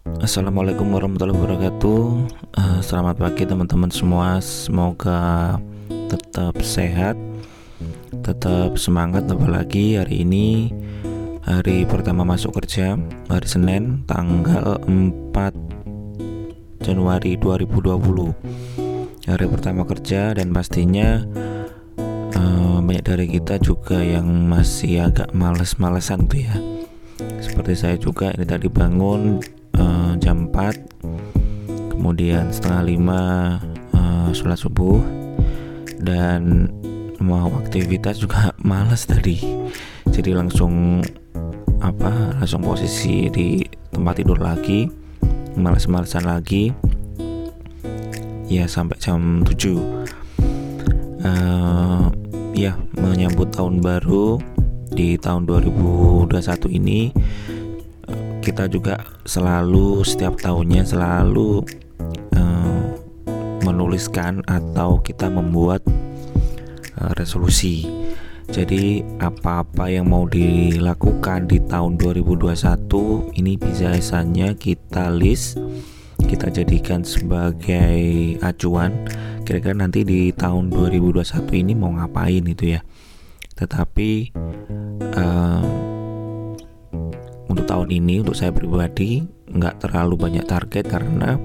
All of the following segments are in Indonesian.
Assalamualaikum warahmatullahi wabarakatuh. Uh, selamat pagi teman-teman semua. Semoga tetap sehat, tetap semangat. Apalagi hari ini hari pertama masuk kerja, hari Senin, tanggal 4 Januari 2020. Hari pertama kerja dan pastinya uh, banyak dari kita juga yang masih agak males-malesan tuh ya. Seperti saya juga ini tadi bangun jam 4 kemudian setengah lima uh, sholat subuh dan mau aktivitas juga males tadi. Jadi langsung apa langsung posisi di tempat tidur lagi males-malesan lagi. Ya sampai jam 7 uh, ya menyambut tahun baru di tahun 2021 ini kita juga selalu setiap tahunnya selalu uh, menuliskan atau kita membuat uh, resolusi. Jadi apa-apa yang mau dilakukan di tahun 2021 ini biasanya kita list, kita jadikan sebagai acuan kira-kira nanti di tahun 2021 ini mau ngapain itu ya. Tetapi untuk tahun ini untuk saya pribadi nggak terlalu banyak target karena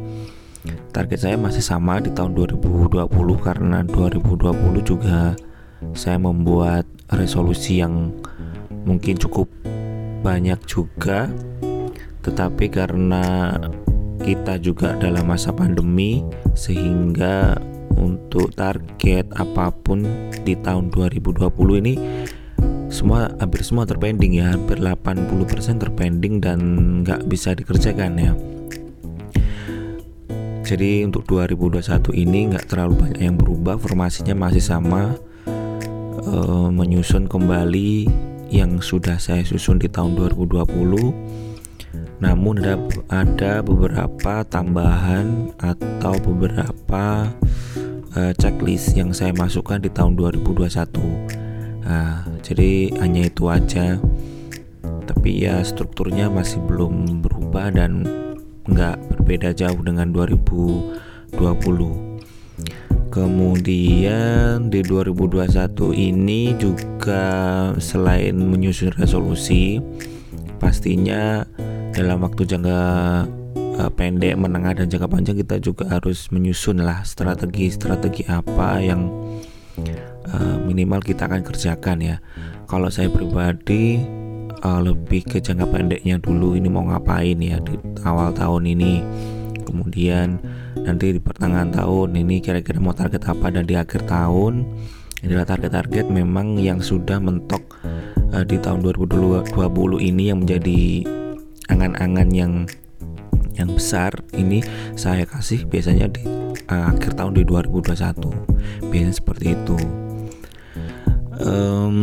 target saya masih sama di tahun 2020 karena 2020 juga saya membuat resolusi yang mungkin cukup banyak juga. Tetapi karena kita juga dalam masa pandemi sehingga untuk target apa pun di tahun 2020 ini semua hampir semua terpending ya hampir 80% terpending dan nggak bisa dikerjakan ya. Jadi untuk 2021 ini nggak terlalu banyak yang berubah formasinya masih sama. E, menyusun kembali yang sudah saya susun di tahun 2020 namun ada ada beberapa tambahan atau beberapa e, checklist yang saya masukkan di tahun 2021 Nah, jadi hanya itu aja. Tapi ya strukturnya masih belum berubah dan nggak berbeda jauh dengan 2020. Kemudian di 2021 ini juga selain menyusun resolusi, pastinya dalam waktu jangka uh, pendek, menengah dan jangka panjang kita juga harus menyusun lah strategi-strategi apa yang uh, minimal kita akan kerjakan ya. Kalau saya pribadi uh, lebih ke jangka pendeknya dulu ini mau ngapain ya di awal tahun ini. Kemudian nanti di pertengahan tahun ini kira-kira mau target apa dan di akhir tahun. Adalah target-target memang yang sudah mentok uh, di tahun 2020 ini yang menjadi angan-angan yang yang besar. Ini saya kasih biasanya di uh, akhir tahun di 2021 biasanya seperti itu um,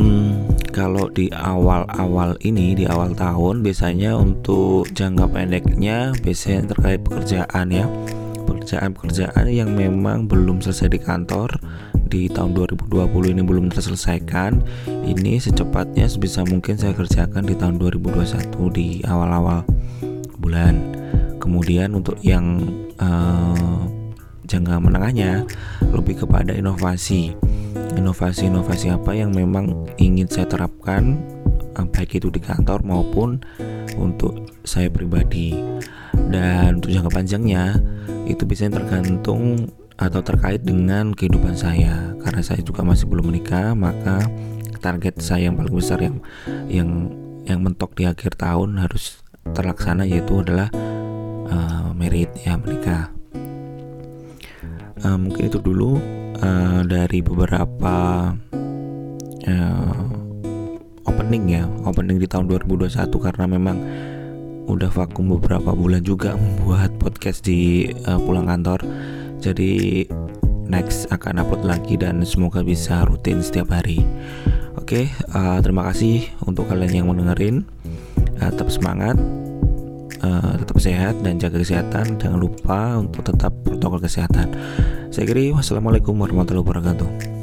kalau di awal-awal ini di awal tahun biasanya untuk jangka pendeknya biasanya terkait pekerjaan ya. Pekerjaan-pekerjaan yang memang belum selesai di kantor di tahun 2020 ini belum terselesaikan ini secepatnya sebisa mungkin saya kerjakan di tahun 2021 di awal-awal bulan. Kemudian untuk yang uh, jangka menengahnya lebih kepada inovasi. Inovasi-inovasi apa yang memang ingin saya terapkan baik itu di kantor maupun untuk saya pribadi. Dan untuk jangka panjangnya itu biasanya tergantung atau terkait dengan kehidupan saya. Karena saya juga masih belum menikah maka target saya yang paling besar yang yang yang mentok di akhir tahun harus terlaksana yaitu adalah uh, merit ya menikah uh, mungkin itu dulu uh, dari beberapa uh, opening ya. Opening di tahun 2021 karena memang udah vakum beberapa bulan juga membuat podcast di uh, pulang kantor. Jadi next akan upload lagi dan semoga bisa rutin setiap hari. Oke okay, uh, terima kasih untuk kalian yang mendengarin uh, tetap semangat uh, tetap sehat dan jaga kesehatan. Jangan lupa untuk tetap protokol kesehatan. Saya kira wassalamualaikum warahmatullahi wabarakatuh